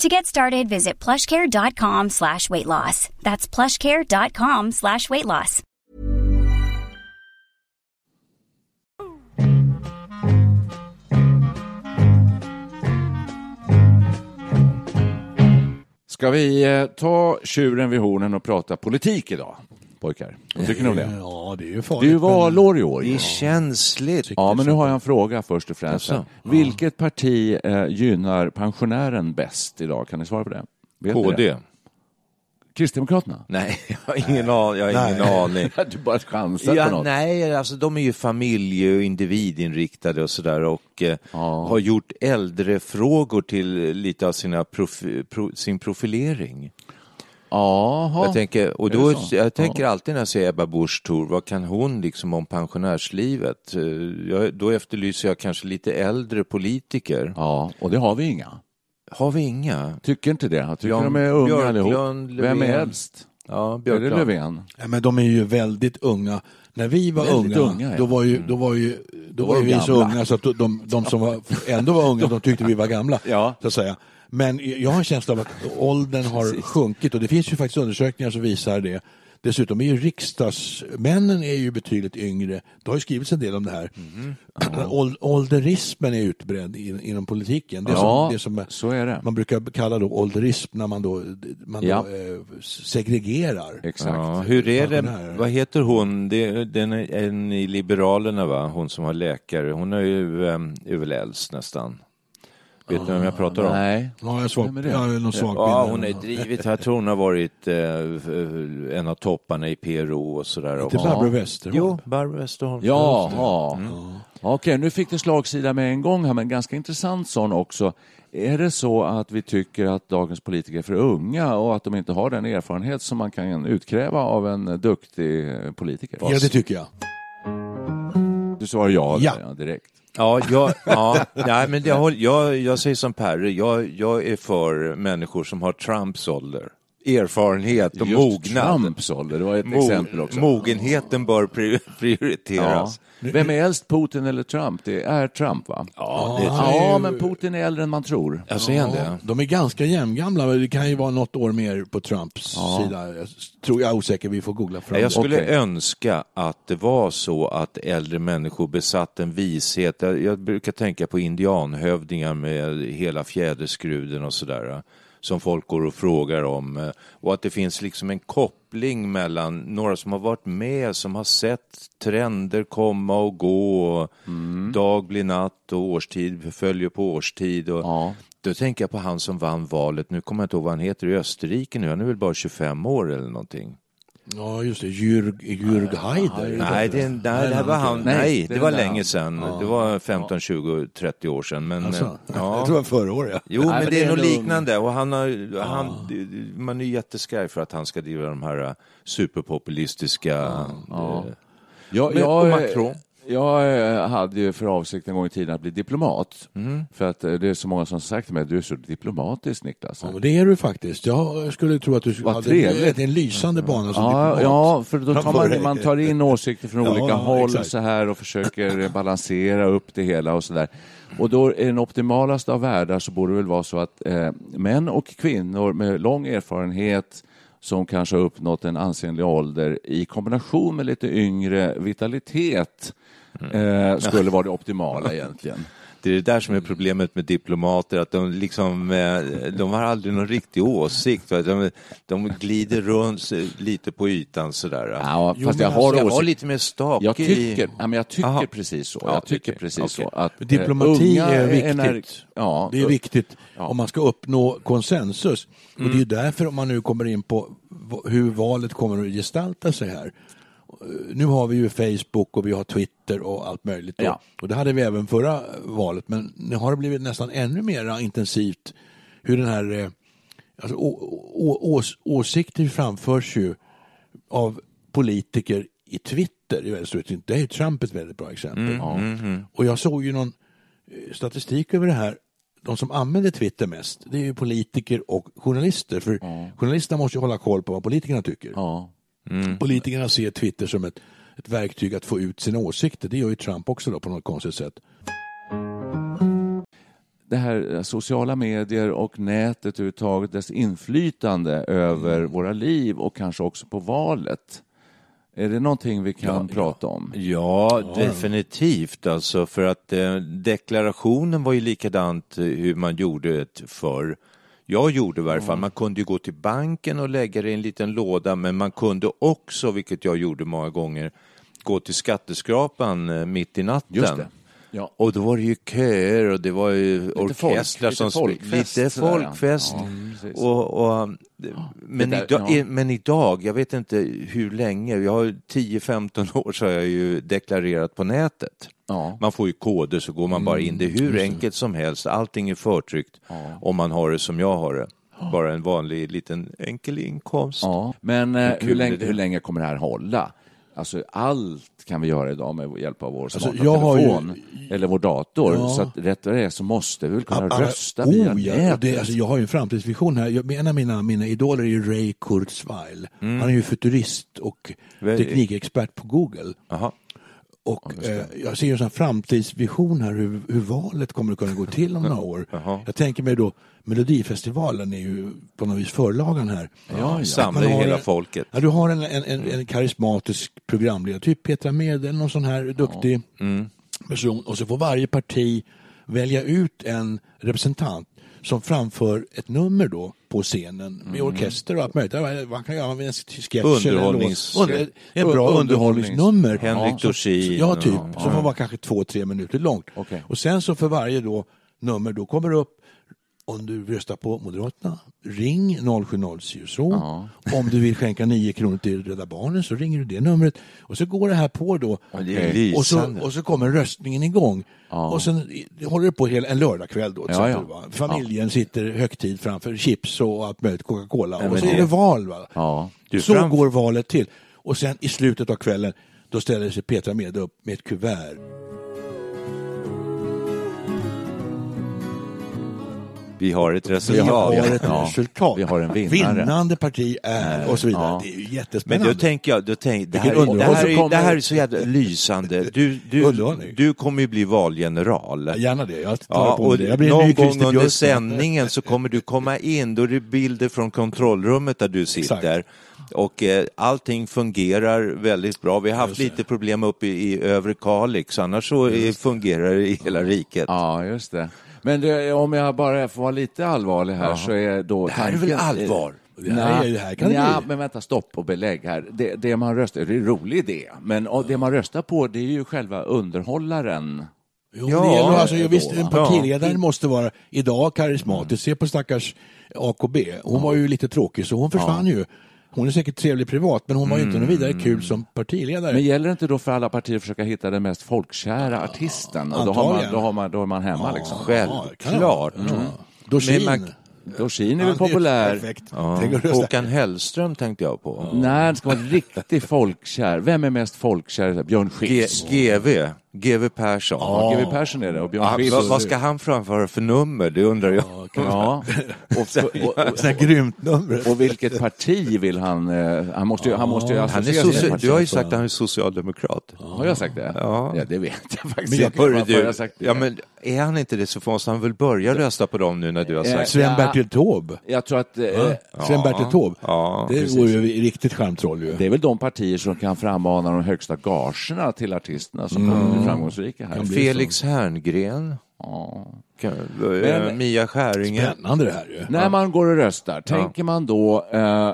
To get started, visit plushcare.com slash weight loss. That's plushcare.com slash weight loss. Ska vi eh, ta tjuren vid hornen och prata politik idag, pojkar? Vad tycker ni om det? Ja, det är ju Det farligt. är ju valår i år. Det är känsligt. Ja, men nu har jag en fråga först och främst. Jaså? Vilket parti eh, gynnar pensionären bäst idag? Kan ni svara på det? Vet ni KD? det? Kristdemokraterna? Nej, jag har ingen, an, jag har ingen aning. du bara chansar på Ja, något. nej, alltså de är ju familje och individinriktade och sådär och eh, Ja. har gjort äldrefrågor till lite av sina profi, pro, sin profilering. Jaha. Jag tänker, och då, jag tänker alltid när jag ser Ebba Busch Thor, vad kan hon liksom om pensionärslivet? Eh, Jag, då efterlyser jag kanske lite äldre politiker. Ja, och det har vi inga. Har vi inga? Tycker inte det? Jag tycker Jan de är unga Björklund, allihop. Vem är Löfven. äldst? Ja, Är det Björklund. Löfven? Ja, men de är ju väldigt unga. När vi var Väldigt unga, unga, ja. då var ju, då var ju, då var var vi så unga så att de, de som var, ändå var unga, de tyckte vi var gamla. Ja. Så att säga. Men jag har en känsla av att åldern har sjunkit och det finns ju faktiskt undersökningar som visar det. Dessutom är ju riksdagsmännen är ju betydligt yngre. Det har ju skrivits en del om det här. Mhm. Ål- Ålderismen är utbredd in, inom politiken. Det, Ja, som, det som så är det. man brukar kalla då ålderism när man då, man Ja. då eh, segregerar. Exakt. Ja, hur är det, vad heter hon, det, den är en i Liberalerna va, hon som var läkare, hon är ju um, äldst nästan. Vet ni vem jag pratar om? Nej. Ja, jag har svag, jag någon svag Ja, bild. hon är drivit, jag tror hon har varit eh, en av topparna i PRO och sådär. Inte. Barbro Westerholm. Jo, Barbro Westerholm. Jaha. Mm. Okej, nu fick det slagsida med en gång här, men ganska intressant sån också. Är det så att vi tycker att dagens politiker är för unga och att de inte har den erfarenhet som man kan utkräva av en duktig politiker? Ja, det tycker jag. Du svarar Ja. ja. direkt. Ja, jag, ja nej, men jag, jag, jag säger som Perre, jag, jag är för människor som har Trumps ålder. Erfarenhet och Just mognad. Trumps ålder, det var ett Mo- exempel också. Mogenheten bör pri- Ja. prioriteras. Vem är äldst, Putin eller Trump? Det är Trump, va? Ja, det Ja, men Putin är äldre än man tror. Jag säger han det? De är ganska jämngamla, men det kan ju vara något år mer på Trumps sida. Jag tror jag är osäker, vi får googla fram Jag skulle Okej. önska att det var så att äldre människor besatt en vishet. Jag, jag brukar tänka på indianhövdingar med hela fjäderskruden och sådär. Som folk går och frågar om. eh, Och att det finns liksom en koppling mellan några som har varit med, som har sett trender komma och gå. Och Dag blir natt och årstid följer på årstid. Och Ja. Då tänker jag på han som vann valet, nu kommer jag inte ihåg vad han heter i Österrike nu, han är väl bara 25 år eller någonting. Ja, just det. Jürg, Jürg Haider. Nej, det, nej, det här var han. Nej, det var länge sedan. Det var 15, 20, 30 år sedan. Men, Alltså, eh, Jag ja. tror det var förra året. Ja. Jo, Nej, men men det är är något nog- liknande. Och han har, han, man är ju jätteskraj för att han ska driva de här eh, superpopulistiska... eh, Jag, Men- jag, och Macron? Jag eh, hade ju för avsikt en gång i tiden att bli diplomat. Mm. För att eh, det är så många som sagt till mig, du är så diplomatisk Niklas. Ja, det är du faktiskt. Jag skulle tro att du Vad hade trevligt. en lysande bana som Ja, diplomat. ja, för då tar man, man tar in åsikter från Ja, olika håll exakt. så här och försöker balansera upp det hela och så där. Och då i den optimalaste av världar så borde det väl vara så att eh, män och kvinnor med lång erfarenhet som kanske har uppnått en ansenlig ålder i kombination med lite yngre vitalitet. Eh, skulle vara det optimala egentligen. Det är det där som är problemet med diplomater, att de liksom, eh, de har aldrig någon riktig åsikt. De, de glider runt lite på ytan sådär. Ja, Jo, fast jag har alltså, Jag var åsikt. lite mer stakig. Jag tycker, i- ja, men jag tycker Aha. precis så. Ja, Jag tycker okej, precis så. okej. Att, eh, Diplomati är viktigt. ener- ja, Det är viktigt Ja. om man ska uppnå konsensus. Och det är därför om man nu kommer in på hur valet kommer att gestalta sig här. Eh, Nu har vi ju Facebook och vi har Twitter och allt möjligt. Ja. Och det hade vi även förra valet. Men nu har det blivit nästan ännu mer intensivt hur den här eh, alltså, ås, åsikter framförs ju av politiker i Twitter i väldigt stor utsträckning. Det är Trump ett väldigt bra exempel. Ja. Och jag såg ju någon eh, statistik över det här. De som använder Twitter mest, det är ju politiker och journalister. För journalisterna måste ju hålla koll på vad politikerna tycker. Ja. Politikerna ser Twitter som ett, ett verktyg att få ut sina åsikter. Det gör ju Trump också då på något konstigt sätt. det här eh, sociala medier och nätet överhuvudtaget, dess inflytande över våra liv och kanske också på valet. Är det någonting vi kan prata om? Ja, definitivt alltså för att eh, deklarationen var ju likadant eh, hur man gjorde det förr. Jag gjorde i varje fall, man kunde ju gå till banken och lägga det i en liten låda men man kunde också, vilket jag gjorde många gånger, gå till skatteskrapan eh, mitt i natten. Ja. Och då var det ju köer och det var ju orkestrar folk- som folkfest Lite folkfest. Ja, precis. och, och, men, där- idag, ja. men idag, jag vet inte hur länge, jag har 10-15 år så har jag ju deklarerat på nätet. Ja. Man får ju koder så går man bara in. Det är hur enkelt som helst, allting är förtryckt om man har det som jag har det. Bara en vanlig liten enkel inkomst. Ja, men eh, hur, länge, hur länge kommer det här hålla? Alltså allt kan vi göra idag med hjälp av vår smarta jag har ju- telefon eller vår dator. Ja. Så att rätt vad det är så måste vi väl kunna Alla- rösta via oh, ja, nätet. det, alltså, Jag har ju en framtidsvision här. Jag, en av mina, mina idoler är ju Ray Kurzweil. Han är ju futurist och teknikexpert på Google. Aha. Och eh, jag ser en framtidsvision här hur, hur valet kommer att kunna gå till om några år. Jaha. Jag tänker mig då Melodifestivalen är ju på något vis förlagen här. Ja, Samlar ju hela en- folket. Ja, du har en, en, en, en karismatisk programledare, typ Petra Mede någon sån här duktig person. Och så får varje parti välja ut en representant som framför ett nummer då på scenen med orkester och allt möjligt. Man kan göra en sketch eller Underhållnings- låt. Under- ett bra Underhållnings- underhållningsnummer. Henrik så- Dorsin Ja, typ. och- Som får vara kanske två, tre minuter långt. Okej. Och sen så för varje då nummer då kommer det upp om du röstar på Moderaterna, ring 070 så. Om du vill skänka 9 kronor till Rädda Barnen så ringer du det numret. Och så går det här på då. det är och, så, och så kommer röstningen igång. Och sen håller det på hela, en lördagkväll då. Ja, ja. va? Familjen sitter högtid framför chips och allt möjligt, Coca-Cola. och så det- är det val. Va? Ja. Så fram- går valet till. Och sen i slutet av kvällen då ställer sig Petra Mede upp med ett kuvert. Vi har ett Vi resultat. har ett Ja, resultat. vi har en vinnare. Vinnande parti är och så vidare. Ja. Det är ju Men jättespännande. då tänker jag, då tänk, det, här, det, här Och så är, det här är så jävla lysande. Du, du, du kommer ju bli valgeneral. Gärna det. Jag tar Ja, på det. Jag blir en någon ny gång Christer under sändningen så kommer du komma in, då är det bilder från kontrollrummet där du sitter. Och eh, allting fungerar väldigt bra. Vi har haft lite problem uppe i, i övre Kalix, annars så eh, fungerar det i hela riket. Ja, just det. Men det, om jag bara får vara lite allvarlig här så är då Det här är väl allvar? Det här är- det här kan det ja, men vänta, stopp och belägg här. Det, det man röstar, det är en rolig idé, men och det man röstar på det är ju själva underhållaren. Jo, Ja, det gäller, alltså, då, visst, en va? partiledaren måste vara idag karismatisk. Se på stackars AKB. Hon var ju lite tråkig så hon försvann ju. Hon är säkert trevlig privat men hon var ju inte någon vidare kul som partiledare. Men gäller det inte då för alla partier att försöka hitta den mest folkkära artisten? Och då, har man, då, har man, då är man hemma liksom. Självklart. Dorsin. Men man- Dorsin är väl populär. Ja. Håkan Hellström tänkte jag på. Nej, det ska vara riktigt folkkär. Vem är mest folkkär? Björn G- Skifs. GV, GV Persson. Ja, GW Persson är det och Björn Ja, Skifs. vad, vad ska han framföra för nummer? Det undrar jag. Ja, och, och, grymt nummer. och vilket parti vill han... eh, Han måste ju, han måste ju Han är soci- du har ju sagt att han är socialdemokrat. Har jag sagt det? Ja. ja det vet jag faktiskt Men jag- du, jag sagt det? ja, men är han inte det så måste han väl börja rösta på dem nu när du har Eh, sagt Sven-Bertil Taube. Jag tror att eh, Sven-Bertil Taube. ja, det precis. vore ju riktigt charmtroll ju. det är väl de partier som kan frammana de högsta gagerna till artisterna som framgångsrika här. Felix Herngren, Ja. Men- eh, Mia Skäringer. Spännande det här ju. När man går och röstar, tänker man då eh,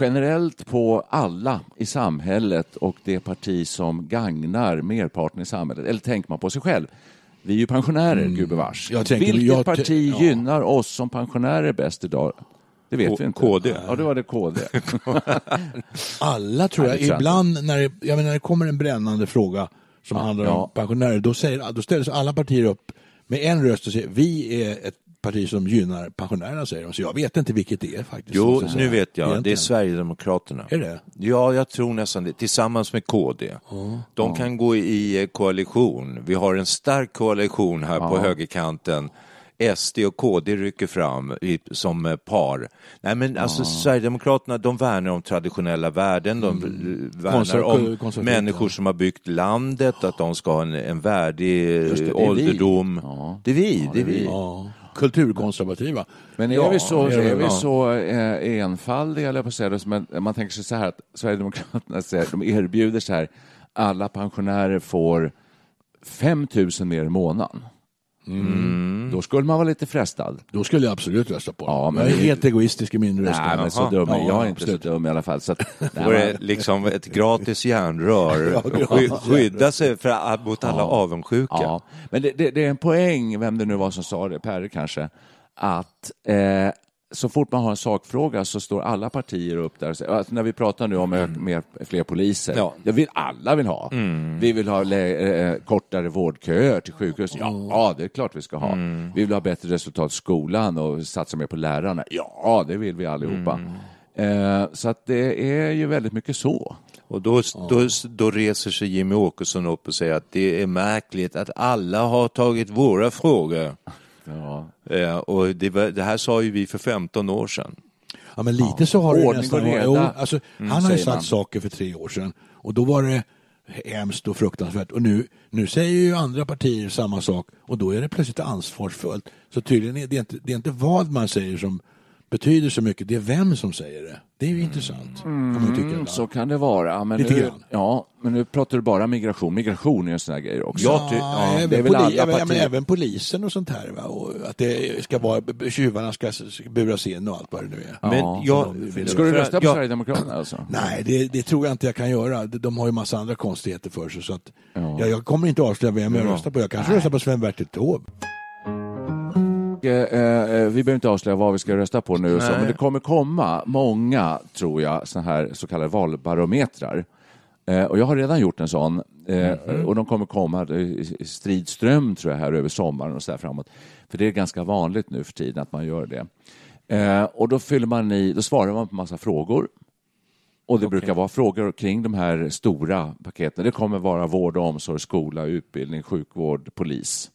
generellt på alla i samhället och det parti som gagnar merparten i samhället? Eller tänker man på sig själv? Vi är ju pensionärer, gubevars. Jag tänker- Vilket jag- parti ja. gynnar oss som pensionärer bäst idag? Det vet K- vi inte. KD. Ja, det var det KD. Alla tror jag ibland när det, jag menar, när det kommer en brännande fråga som handlar Ja. om pensionärer, då, säger, då ställer sig alla partier upp med en röst och säger vi är ett parti som gynnar pensionärerna, säger de. Så jag vet inte vilket det är faktiskt. Jo, nu vet jag. Det är Egentligen. Sverigedemokraterna. Är det? Ja, jag tror nästan det. Tillsammans med KD. De kan gå i eh, koalition. Vi har en stark koalition här på högerkanten. SD och KD rycker fram i, som eh, par. Nej men alltså Sverigedemokraterna de värnar om traditionella värden, de värnar Konser- om människor ja. som har byggt landet, att de ska ha en, en värdig det, eh, det är vi. ålderdom. Ja. Det är vi, det är vi. Ja. Kulturkonservativa. Men är Ja, vi så, det är det är vi så eh, enfaldiga, eller på säga det, som en- man tänker sig så här att Sverigedemokraterna säger, de erbjuder så här, alla pensionärer får 5 000 mer i månaden. Då skulle man vara lite frestad. Då skulle jag absolut rösta på. Ja, men jag är helt egoistisk i min röst. Nej, men så dum är Ja, jag inte så dum i alla fall. Så att, nej, är det liksom ett gratis järnrör. Sky-. Skydda sig för, mot alla avundsjuka. Ja, men det, det, det är en poäng, vem det nu var som sa det, Perre kanske, att eh, så fort man har en sakfråga så står alla partier upp där. och säger- Alltså när vi pratar nu om ö- mer, fler poliser, Ja. det vill alla vill ha. Vi vill ha eh, kortare vårdköer till sjukhus. Ja, det är klart vi ska ha. Vi vill ha bättre resultat i skolan och satsa mer på lärarna. Ja, det vill vi allihopa. Eh, så att det är ju väldigt mycket så. Och då, då, då reser sig Jimmy Åkesson upp och säger att det är märkligt att alla har tagit våra frågor. Ja. Eh, och det, var, det här sa ju vi för 15 år sedan. Ja, men lite så har det Ordning nästan och varit. Jo, alltså, han har ju sagt man. saker för tre år sedan och då var det hemskt och fruktansvärt. Och nu, nu säger ju andra partier samma sak och då är det plötsligt ansvarsfullt. Så tydligen är det inte, det är inte vad man säger som betyder så mycket, det är vem som säger det. Det är ju intressant. Kan man tycka Mm, ibland. så kan det vara. Men Lite nu, grann. Ja, men nu pratar du bara migration. Migration är ju en sån här grej också. Ja, ty- ja, även, det är väl poli- alla även, partier. men även polisen och sånt här. Va? Och att det ska vara, tjuvarna ska buras in och allt vad det nu är. Men Ja. jag, Ska du rösta på jag- Sverigedemokraterna alltså? Nej, det, det tror jag inte jag kan göra. De- har ju massa andra konstigheter för sig. Så att, Ja. jag, jag kommer inte avslöja vem jag Ja. röstar på. Jag kanske röstar på Sven-Bertil Taube. Eh, eh, vi behöver inte avslöja vad vi ska rösta på nu, så, men det kommer komma många, tror jag, såna här så kallade valbarometrar. Eh, och jag har redan gjort en sån. Eh, Och de kommer komma i stridström, tror jag, här över sommaren och så där framåt. För det är ganska vanligt nu för tiden att man gör det. Eh, och då fyller man i, då svarar man på massa frågor. Och det brukar vara frågor kring de här stora paketen. Det kommer vara vård och omsorg, skola, utbildning, sjukvård, polis.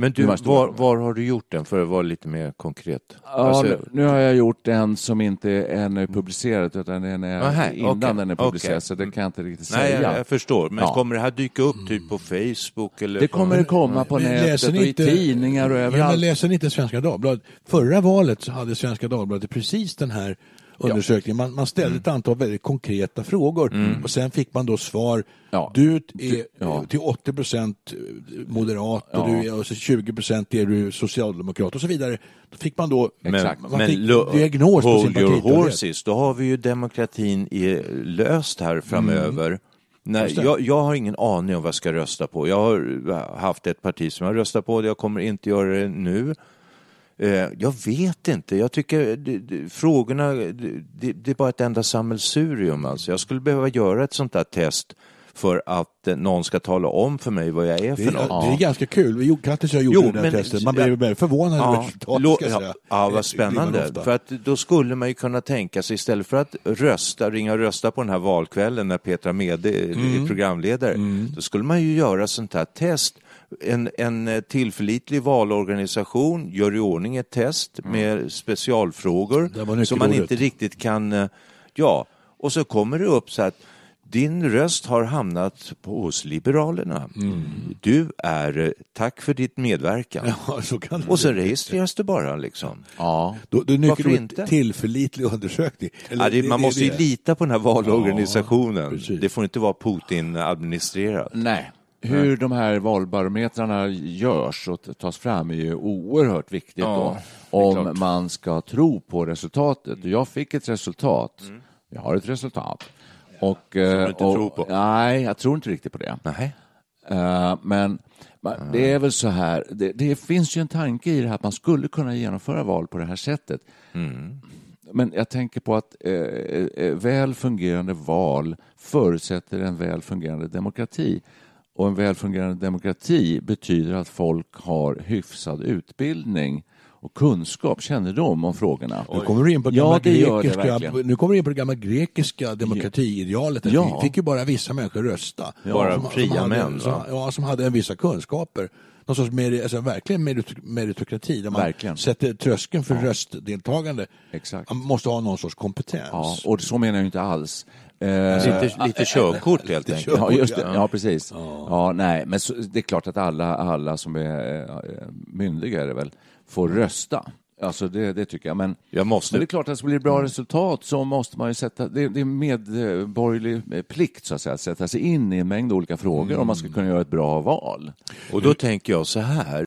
Men du, var, var har du gjort den för att vara lite mer konkret? Ja, Alltså, nu, har jag gjort en som inte är ännu publicerad utan den är Aha, innan okej, den är publicerad okej. så det kan jag inte riktigt nej, säga. jag, jag förstår. Men Ja. kommer det här dyka upp typ på Facebook? Eller Det kommer det komma på Men nätet läser och i tidningar och Ja, men överallt. läser ni inte Svenska Dagbladet? Förra valet så hade Svenska Dagbladet precis den här undersökningen. Man, man ställde ett antal väldigt konkreta frågor och sen fick man då svar. Ja. Du är Ja. till 80 procent moderat och, Ja. du är, och så 20 procent är du socialdemokrat och så vidare. Då fick man då Men, Exakt. Man fick diagnos på sin your horses, då har vi ju demokratin i, löst här framöver. Mm. Nej, jag, jag har ingen aning om vad jag ska rösta på. Jag har haft ett parti som jag röstar på, jag kommer inte göra det nu. Eh, Jag vet inte, jag tycker det, det, frågorna, det, det är bara ett enda sammelsurium alltså. Jag skulle behöva göra ett sånt där test för att eh, någon ska tala om för mig vad jag är för något. det är ganska kul. Kattis och jag gjorde Jo, det men- testet. Man blev väldigt förvånad över Ja, resultatet. ja, ja, vad blir spännande. För att då skulle man ju kunna tänka sig istället för att rösta, ringa och rösta på den här valkvällen när Petra Mede är Mm. programledare, då skulle man ju göra sånt här test. En, en eh, tillförlitlig valorganisation gör i ordning ett test med specialfrågor Det som man inte riktigt kan, eh, ja, och så kommer det upp så att din röst har hamnat på, hos Liberalerna. Mm. Du är, eh, tack för ditt medverkan. Ja, så det Och bli. registreras du bara liksom. Ja. Då, då Varför nyckelordet inte? tillförlitlig undersökning. Eller Ja, det, man måste ju det. lita på den här valorganisationen. Det får inte vara Putin-administrerat. Nej. Hur de här valbarometrarna görs och tas fram är ju oerhört viktigt Ja, då, om man ska tro på resultatet. Och Jag fick ett resultat. Jag har ett resultat. Och, Mm. du eh, inte och, tror på? Nej, jag tror inte riktigt på det. Nej. Eh, men det är väl så här, det, det finns ju en tanke i det här att man skulle kunna genomföra val på det här sättet. Men jag tänker på att eh, eh, väl fungerande val förutsätter en väl fungerande demokrati. Och en väl fungerande demokrati betyder att folk har hyfsad utbildning och kunskap, kännedom om frågorna. Nu kommer du in på det Ja, gamla det gör det grekiska, verkligen. nu kommer du in på det gamla grekiska demokratiidealet. Ja. Vi fick ju bara vissa människor rösta. Bara Som- som fria hade- män, Som, ja, som hade en vissa kunskaper. Någon sorts meri, alltså, verkligen merit, meritokrati där man Verkligen. sätter tröskeln för röstdeltagande. Exakt. Man måste ha någon sorts kompetens. Ja, och så menar jag inte alls. Eh, Lite, lite körkort helt enkelt. Ja, just det. Ja, precis. Ja, nej, men så, det är klart att alla, alla som är eh, myndiga är det väl, får rösta. Alltså det, det tycker jag. Men, Jag måste- men det är klart att det blir bra resultat så måste man ju sätta, det, det är medborgerlig eh, plikt så att säga, att sätta sig in i en mängd olika frågor om man ska kunna göra ett bra val. Och då tänker jag så här.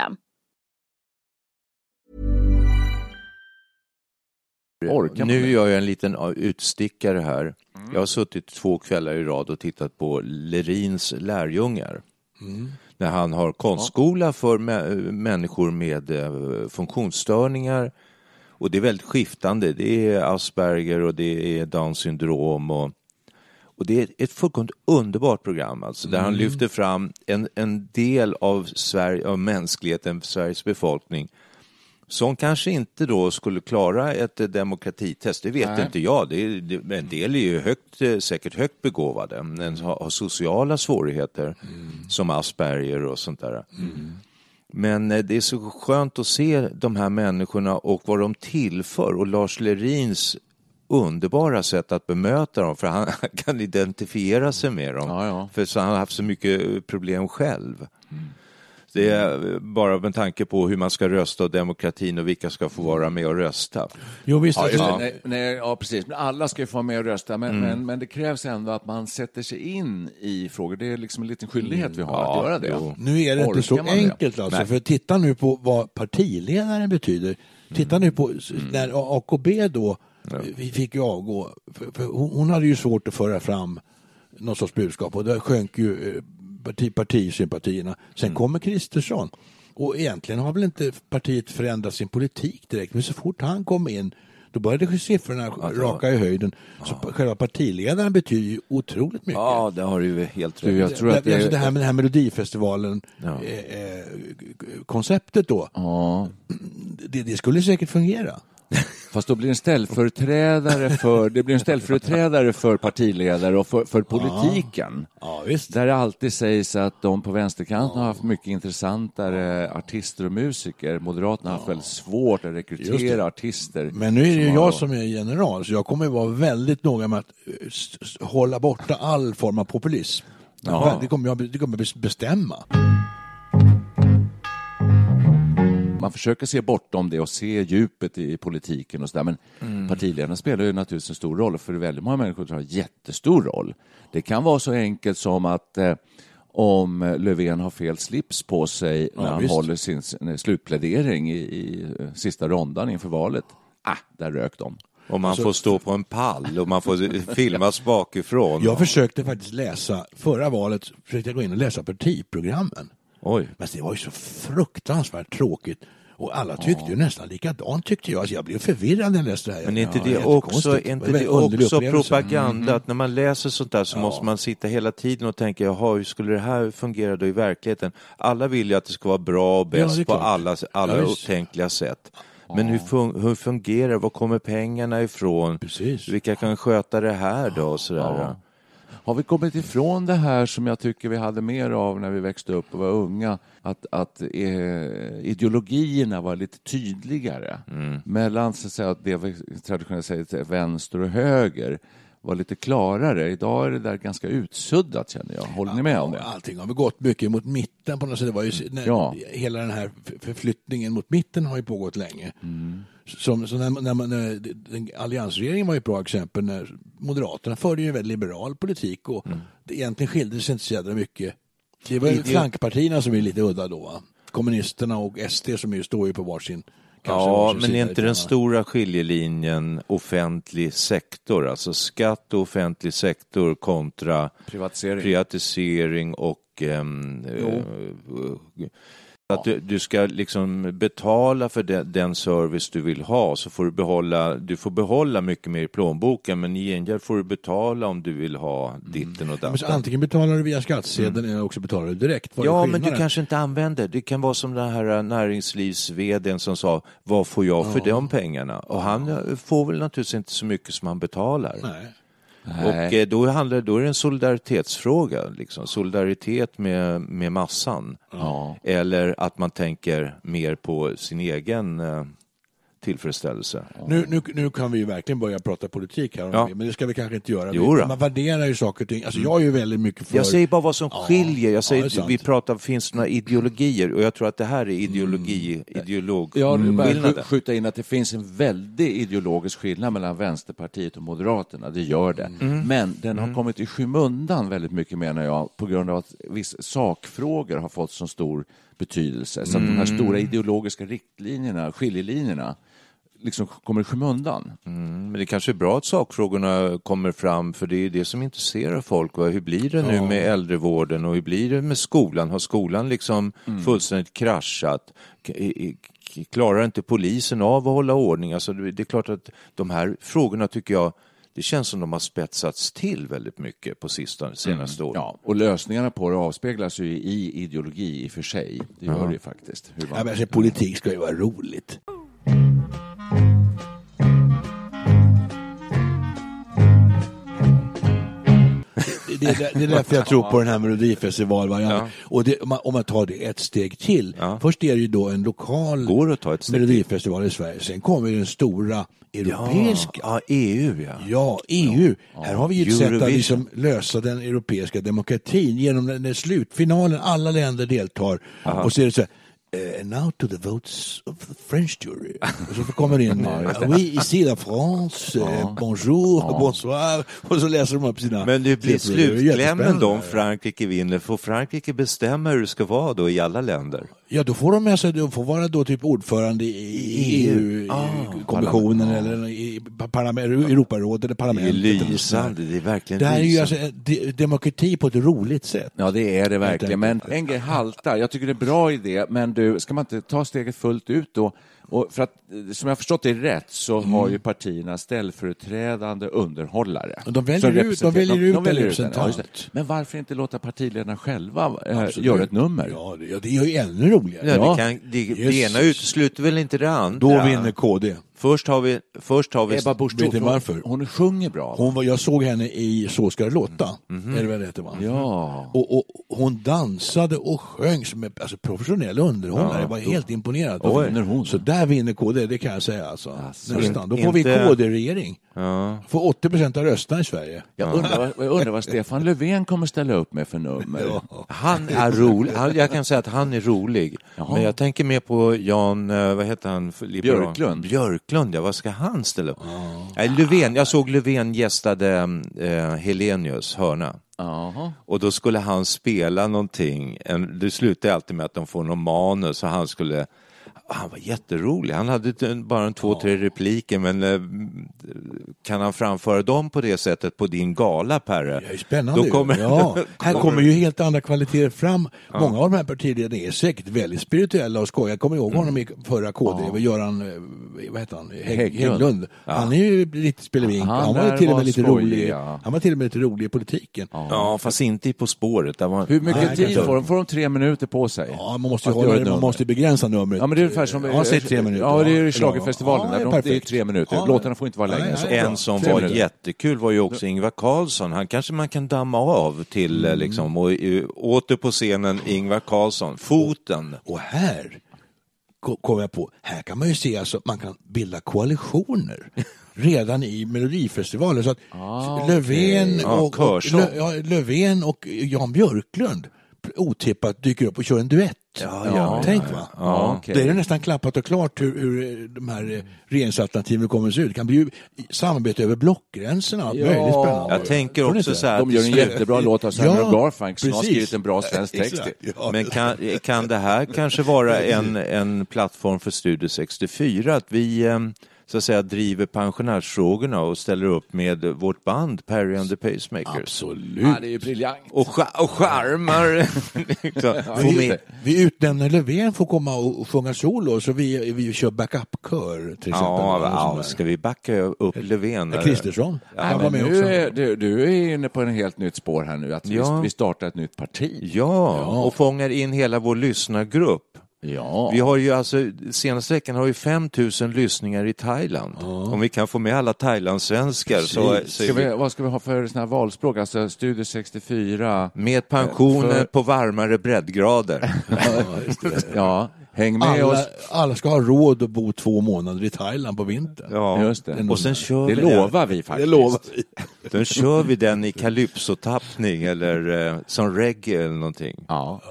Orkar man Nu gör jag en liten utstickare här. Jag har suttit två kvällar i rad och tittat på Lerins lärjungar. När han har konstskola för mä- människor med eh, funktionsstörningar. Och det är väldigt skiftande. Det är Asperger och det är Downs syndrom. Och, och det är ett fullkomligt underbart program alltså, där han lyfter fram en, en del av, Sverige, av mänskligheten, Sveriges befolkning som kanske inte då skulle klara ett eh, demokratitest, det vet Nej. inte jag. Det är, det, en del är ju högt, eh, säkert högt begåvade, men har, har sociala svårigheter som Asperger och sånt där. Men eh, det är så skönt att se de här människorna och vad de tillför och Lars Lerins underbara sätt att bemöta dem för han kan identifiera sig med dem. Ja, ja. För så han har haft så mycket problem själv. Det är bara med tanke på hur man ska rösta och demokratin och vilka ska få vara med och rösta. Jo, visst. Ja, just alltså. Nej, nej, ja, precis. Men alla ska ju få vara med och rösta, men, men, men det krävs ändå att man sätter sig in i frågor. Det är liksom en liten skyldighet vi har Ja, att göra det. jo. Nu är det inte så Orkar man det? enkelt alltså. Nej. För titta nu på vad partiledaren betyder. Titta nu på s- när AKB då vi fick ju avgå. För, hon, hade ju svårt att föra fram någon sorts budskap och där sjönk ju eh, parti, partisympatierna. Sen kommer Kristersson. Och egentligen har väl inte partiet förändrat sin politik direkt. Men så fort han kom in då började siffrorna raka i höjden. Så själva partiledaren betyder ju otroligt mycket. Ja, det har du ju helt rätt jag tror att det, alltså det, det här med det här Melodifestivalen Ja. eh, eh, konceptet då, Ja, det, det skulle säkert fungera. Fast då blir en ställföreträdare för, det blir en ställföreträdare för partiledare och för, för politiken. Ja, visst. Där det alltid sägs att de på vänsterkanten har haft mycket intressantare artister och musiker. Moderaterna har haft väldigt svårt att rekrytera artister. Men nu är det ju jag som är general, så jag kommer att vara väldigt noga med att eh, hålla borta all form av populism. Ja. Det kommer jag det kommer bestämma. Man försöker se bortom det och se djupet i politiken och sådär. Men Mm. partiledarna spelar ju naturligtvis en stor roll. För väldigt många människor har jättestor roll. Det kan vara så enkelt som att eh, om Löfven har fel slips på sig när han visst. håller sin sin slutplädering i, i eh, sista rondan inför valet. Ah, där rök de. Och man får stå på en pall och man får filmas bakifrån. Jag försökte faktiskt läsa, förra valet försökte jag gå in och läsa partiprogrammen. Oj. Men det var ju så fruktansvärt tråkigt. Och alla tyckte ju nästan likadant tyckte jag. Alltså jag blev förvirrad när jag läste det här. Men är inte Ja, det jättekonstigt. också, är Det inte det också upplevelse. Mm. propaganda? Att när man läser sånt där så måste man sitta hela tiden och tänka, jaha, hur skulle det här fungera då i verkligheten? Alla vill ju att det ska vara bra och Ja, bäst det är på alla, alla Ja, upptänkliga sätt. Men hur, fun hur fungerar Var kommer pengarna ifrån? Precis. Vilka kan sköta det här då? Och sådär. Har vi kommit ifrån det här som jag tycker vi hade mer av när vi växte upp och var unga? Att, att eh, ideologierna var lite tydligare. Mellan så att säga, det vi traditionellt säger vänster och höger var lite klarare. Idag är det där ganska utsuddat känner jag. Håller ni med om det? Allting har väl gått mycket mot mitten på något sätt. Det var ju, när, Ja. Hela den här förflyttningen mot mitten har ju pågått länge. Mm. Som, så när, när man, när, den, alliansregeringen var ju ett bra exempel när Moderaterna förde ju en väldigt liberal politik och Mm. det egentligen skilde sig inte så jävla mycket. Det var ju flankpartierna som är lite udda då. Va? Kommunisterna och SD som ju står ju på varsin kanske Ja, men är inte den stora skiljelinjen offentlig sektor, alltså skatt och offentlig sektor kontra Privatisering. privatisering och ehm, eh, att du, du ska liksom betala för den, den service du vill ha så får du behålla, du får behålla mycket mer i plånboken men i gengäld får du betala om du vill ha ditten och Ja, datten. antingen betalar du via skattsedeln eller också betalar du direkt. Ja, men du kanske inte använder. Det kan vara som den här näringslivs som sa, vad får jag för de pengarna? Och han eh, får väl naturligtvis inte så mycket som han betalar. Nej. Och eh, då, handlar, då är det en solidaritetsfråga, liksom. solidaritet med, med massan. Ja. Eller att man tänker mer på sin egen eh, tillfredsställelse. Nu, nu, nu kan vi ju verkligen börja prata politik här, om Ja. men det ska vi kanske inte göra. Jo. Man värderar ju saker och ting. Alltså jag är ju väldigt mycket för... Jag säger bara vad som Ja, skiljer. Jag ja, säger, sant. vi pratar, finns det några ideologier? Och jag tror att det här är ideologi, Mm. ideolog, Ja, det är bara skjuta in att det finns en väldig ideologisk skillnad mellan Vänsterpartiet och Moderaterna. Det gör det. Mm. Men den har kommit i skymundan väldigt mycket menar jag på grund av att vissa sakfrågor har fått så stor betydelse. Så att de här Mm. stora ideologiska riktlinjerna, skiljelinjerna, liksom kommer i skymundan. Men det kanske är bra att sakfrågorna kommer fram för det är det som intresserar folk. Va? Hur blir det nu med äldrevården och hur blir det med skolan? Har skolan liksom fullständigt kraschat? Klarar inte polisen av att hålla ordning? Alltså det är klart att de här frågorna tycker jag det känns som de har spetsats till väldigt mycket på sistone, senaste åren. Ja, och lösningarna på det avspeglas ju i ideologi i och för sig. Det gör det ju faktiskt. Hur man- Ja, men alltså, politik ska ju vara roligt. Det, det, det är därför jag tror på den här Melodifestivalvarianten. Och det, om, man, om man tar det ett steg till. Ja. Först är det ju då en lokal Går att ta ett steg. Melodifestival i Sverige. Sen kommer ju den stora europeiska. Ja, EU ja. Ja, EU. Här har vi ju ett sätt att liksom lösa den europeiska demokratin genom den, den slutfinalen. Alla länder deltar. Och så är det så här. Eh, now to the votes of the French jury. Och så kommer det in. eh, oui, ici la France. eh, bonjour, bonsoir. Och så läser de upp sina... Men det blir slutklämmen då om Frankrike vinner. Får Frankrike bestämma hur det ska vara då i alla länder? Ja, då får de med sig, de får vara då typ ordförande i EU-kommissionen eller i Europarådet eller Det är parlamentet. eller sådär. lysande, det är verkligen Det här är ju alltså de- demokrati på ett roligt sätt. Ja, det är det verkligen. Men en grej haltar. Jag tycker det är en bra idé, men du, ska man inte ta steget fullt ut då? Och för att, eh, som jag har förstått det rätt så har ju partierna ställföreträdande underhållare. De väljer ut- de väljer ut en den, ja, representant. just det. Men varför inte låta partiledarna själva Absolut. göra ett nummer? Ja, det, ja, det är ju ännu roligare. Ja, Ja. det, kan, det, det ena utesluter väl inte det andra? Då vinner KD. Först har vi... Först har vi Ebba Busch Vet ni varför? Hon sjunger bra. Hon var, jag såg henne i Så ska det låta, Mhm. är det väl det heter va? Ja. Och, och hon dansade och sjöng som en alltså, professionell underhållare. Jag var helt imponerad. Då vinner hon. Så där vinner KD, det kan jag säga. Alltså. Nästan. Då får Inte- vi KD-regering. Ja. Får 80 procent av rösterna i Sverige. Jag undrar, vad- jag undrar vad Stefan Löfven kommer ställa upp med för nummer. Han är rolig. Han- Jag kan säga att han är rolig. Men jag tänker mer på Jan, eh, vad heter han? liberal? Björklund. Björklund, ja. Vad ska han ställa upp? Nej, Löfven, jag såg Löfven gästade eh, Helenius hörna. Jaha. Och då skulle han spela någonting. En, det slutar alltid med att de får någon manus och han skulle han var jätterolig. Han hade bara en två, tre repliker men eh, kan han framföra dem på det sättet på din gala, Perre? Det är spännande Då kommer, ja. Här kommer ju helt andra kvaliteter fram. Många av de här partiledarna är säkert väldigt spirituella och skojiga. Jag kommer ihåg honom i förra KD, var Göran, eh, vad heter han, Hägg, Hägglund. Hägglund. Han är ju lite spelevink. Han Han, var till och med lite skojig, rolig. ja. Han var till och med lite rolig i politiken. Ja. Ja, fast inte i På spåret. Där var... Hur mycket Nej, tid får de? Får de tre minuter på sig? man måste hålla, det, man måste begränsa numret. Ja, men det är ungefär som... Ja, säg tre minuter. Ja, det är ju schlagerfestivalen. Ja, ja, De- det är tre minuter. Ja. Låtarna får inte vara längre. En som var jättekul var ju också Ingvar Carlsson. Han kanske man kan damma av till eh, liksom, och eh, åter på scenen Ingvar Carlsson. Foten. Och här ko- kom jag på, här kan man ju se alltså man kan bilda koalitioner redan i Melodifestivalen. Så att Ah, Löfven, Ja, och, och. Lö, ja, Löfven och Jan Björklund otippat dyker upp och kör en duett. Ja, ja, Tänk ja, va? Ja, okej. Det är det nästan klappat och klart hur, hur de här eh, regeringsalternativen kommer att se ut. Det kan bli samarbete över blockgränserna. Allt Ja. möjligt spännande. Jag tänker också inte? så här. De gör en jättebra låt av Ja, Garfunkel som har precis. skrivit en bra svensk text. Men kan, kan det här kanske vara en, en plattform för Studio 64? Att vi eh, så att säga driver pensionärsfrågorna och ställer upp med vårt band Perry and the Pacemakers. Absolut. Ja, det är ju briljant. Och, och charmar. liksom. Med, Vi utnämner Löfven får komma och sjunga solo så vi, vi kör backup-kör till exempel. ja, ja, ska vi backa upp Löfven? Kristersson Ja, nu också. är, du, du är inne på en helt nytt spår här nu, att Ja. vi, vi startar ett nytt parti. Ja, och fångar in hela vår lyssnargrupp. Ja. Vi har ju alltså, senaste veckan har vi 5 000 lyssningar i Thailand. Om vi kan få med alla thailandssvenskar så, så Ska vi, vad ska vi ha för såna här valspråk? Alltså Studio 64. med pensioner För- på varmare breddgrader. Ja, häng med Alla, oss. alla ska ha råd att bo två månader i Thailand på vintern. Ja, Just det. och sen kör Det vi lovar vi Det faktiskt. lovar vi. den. Då kör vi den i calypso-tappning eller eh, som reggae eller någonting. Ja.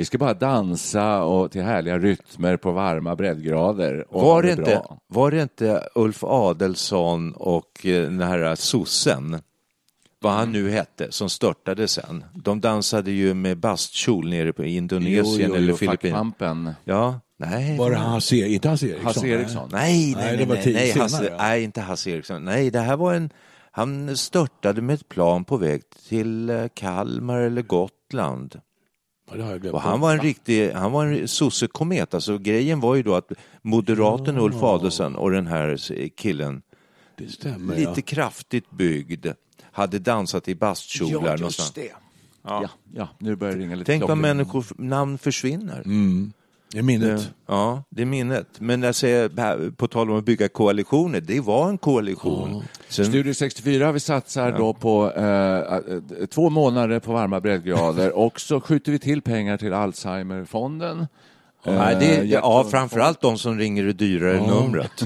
Vi ska bara dansa och till härliga rytmer på varma breddgrader. Och Var det, inte, var det inte Ulf Adelsson och eh, den här sossen, vad han nu hette, som störtade sen? De dansade ju med bastkjol nere på Indonesien Jo, jo, eller Filippinerna. Ja, nej. Var det Hasse, inte Hasse Eriksson? Hasse Eriksson. Nej, nej, Nej, nej, det var nej, nej, senare, Hasse, ja. nej, inte Hasse Eriksson. Nej, det här var en, han störtade med ett plan på väg till eh, Kalmar eller Gotland. Ja, det har jag glömt. Och han var en riktig, han var en sossekomet. Alltså grejen var ju då att moderaten Ulf Adelsohn och den här killen, Det stämmer, lite ja. kraftigt byggd, hade dansat i bastkjolar Ja, någonstans. det. Ja. Ja, nu börjar det ringa lite Tänk vad människor namn försvinner. Mm. Det är minnet. Ja, det är minnet. Men jag säger, på tal om att bygga koalitioner, det var en koalition. Sen, Studio 64, vi satsar då på eh, eh, två månader på varma breddgrader och så skjuter vi till pengar till Alzheimerfonden. nej, det, Eh, ja, framförallt de som ringer det dyrare numret.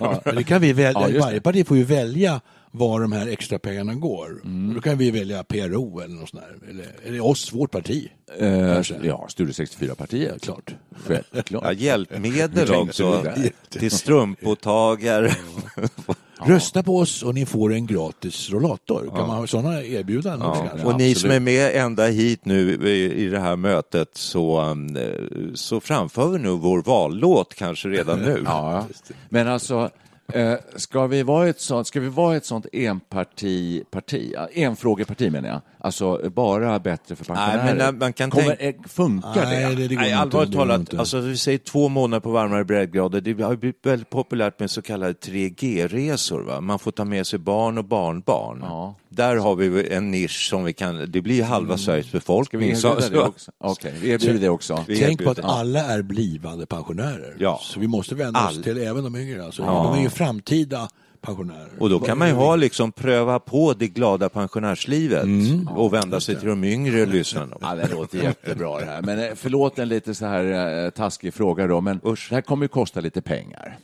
Men det kan vi välja. Ja, Varje parti får ju välja var de här extra pengarna går. Och Då kan vi välja PRO eller något sånt där. Eller, eller oss, vårt parti. Eh, ja, Studio 64-partiet. Klart. Självklart. Ja, hjälpmedel också, till strumpåtagare. Rösta på oss och ni får en gratis rollator. Kan man ha sådana erbjudanden också kanske? Och ni absolut. som är med ända hit nu i, det här mötet så, eh, så framför vi nu vår vallåt kanske redan nu. Ja, men alltså, eh, ska, vi vara ett sånt, ska vi vara ett sånt enparti-parti, ja, enfrågeparti menar jag, alltså bara bättre för pensionärer? Nej, men, eh, man kan Kommer, tänka- eh, funkar Nej, det? det, Nej, allvarligt talat, inte. alltså, vi säger två månader på varmare breddgrader. Det har blivit väldigt populärt med så kallade 3G-resor. Va? Man får ta med sig barn och barnbarn. Ja. Där har vi en nisch som vi kan, det blir halva Sveriges Ska vi befolkning. erbjuda det också? Okej, vi erbjuder det också. Vi Tänk på att alla är blivande pensionärer. Ja. Så vi måste vända oss All- till även de yngre. Alltså. Ja. De är ju framtida pensionärer. Och då kan man ju ha liksom pröva på det glada pensionärslivet och vända sig till de yngre lyssnarna. Ja, det låter jättebra det här. Men eh, förlåt en lite så här eh, taskig fråga då, men det här kommer ju kosta lite pengar.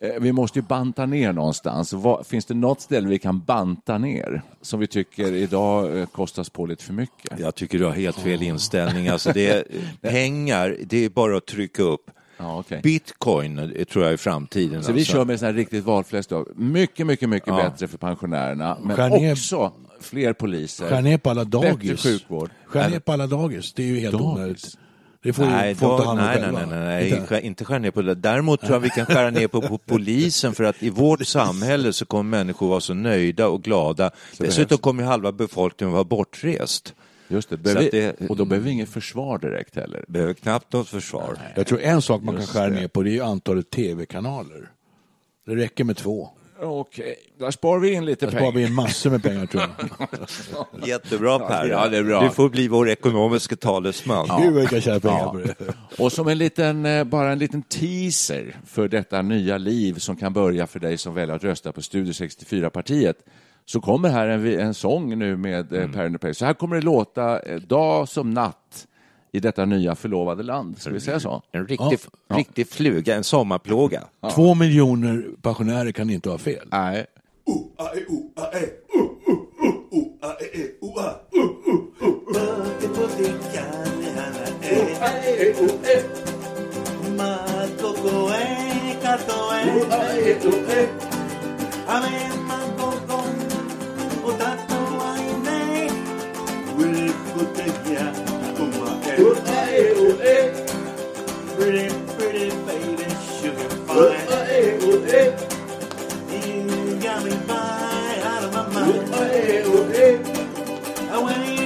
Eh, Vi måste ju banta ner någonstans. Finns det något ställe vi kan banta ner som vi tycker idag kostas på lite för mycket? Jag tycker du har helt fel inställning. Alltså det är, pengar, det är bara att trycka upp. Ja, okej. Bitcoin eh, tror jag är framtiden. Så vi alltså. kör med så här riktigt valfläsk då. Mycket, mycket, mycket Ja. bättre för pensionärerna, men Skär också fler poliser. Skär ner på alla Bättre dagis. sjukvård. Skär ner på alla dagis. Det är ju helt Dagis? onödigt. Det får Nej, ju folk då, ta hand om nej, nej, nej, nej, Inte? inte skära ner på det. Däremot tror jag vi kan skära ner på, på polisen för att i vårt samhälle så kommer människor vara så nöjda och glada. Dessutom behövs- kommer halva befolkningen vara bortrest. Just det, behöver det- och då behöver vi inget försvar direkt heller. Behöver knappt något försvar. Jag tror en sak man kan Just skära det. ner på det är ju antalet tv-kanaler. Det räcker med två. Okej, där sparar vi in lite Där sparar vi pengar. in massor med pengar tror jag. Jättebra Per. Ja, det är bra. Du får bli vår ekonomiska talesman. Gud vad vi kan tjäna pengar Ja. på det. Och som en liten, eh, bara en liten teaser för detta nya liv som kan börja för dig som väljer att rösta på Studio 64-partiet så kommer här en, en sång nu med Mm. eh, Per Underpay. Så här kommer det låta eh, dag som natt i detta nya förlovade land. Ska vi säga så? En riktig, riktig fluga, en sommarplåga. Två miljoner pensionärer kan inte ha fel. Nej. potato ainei Will potato kumae Uae uae Pretty pretty baby sugar pie Uae uae You got me by out of my mind Uae uae I went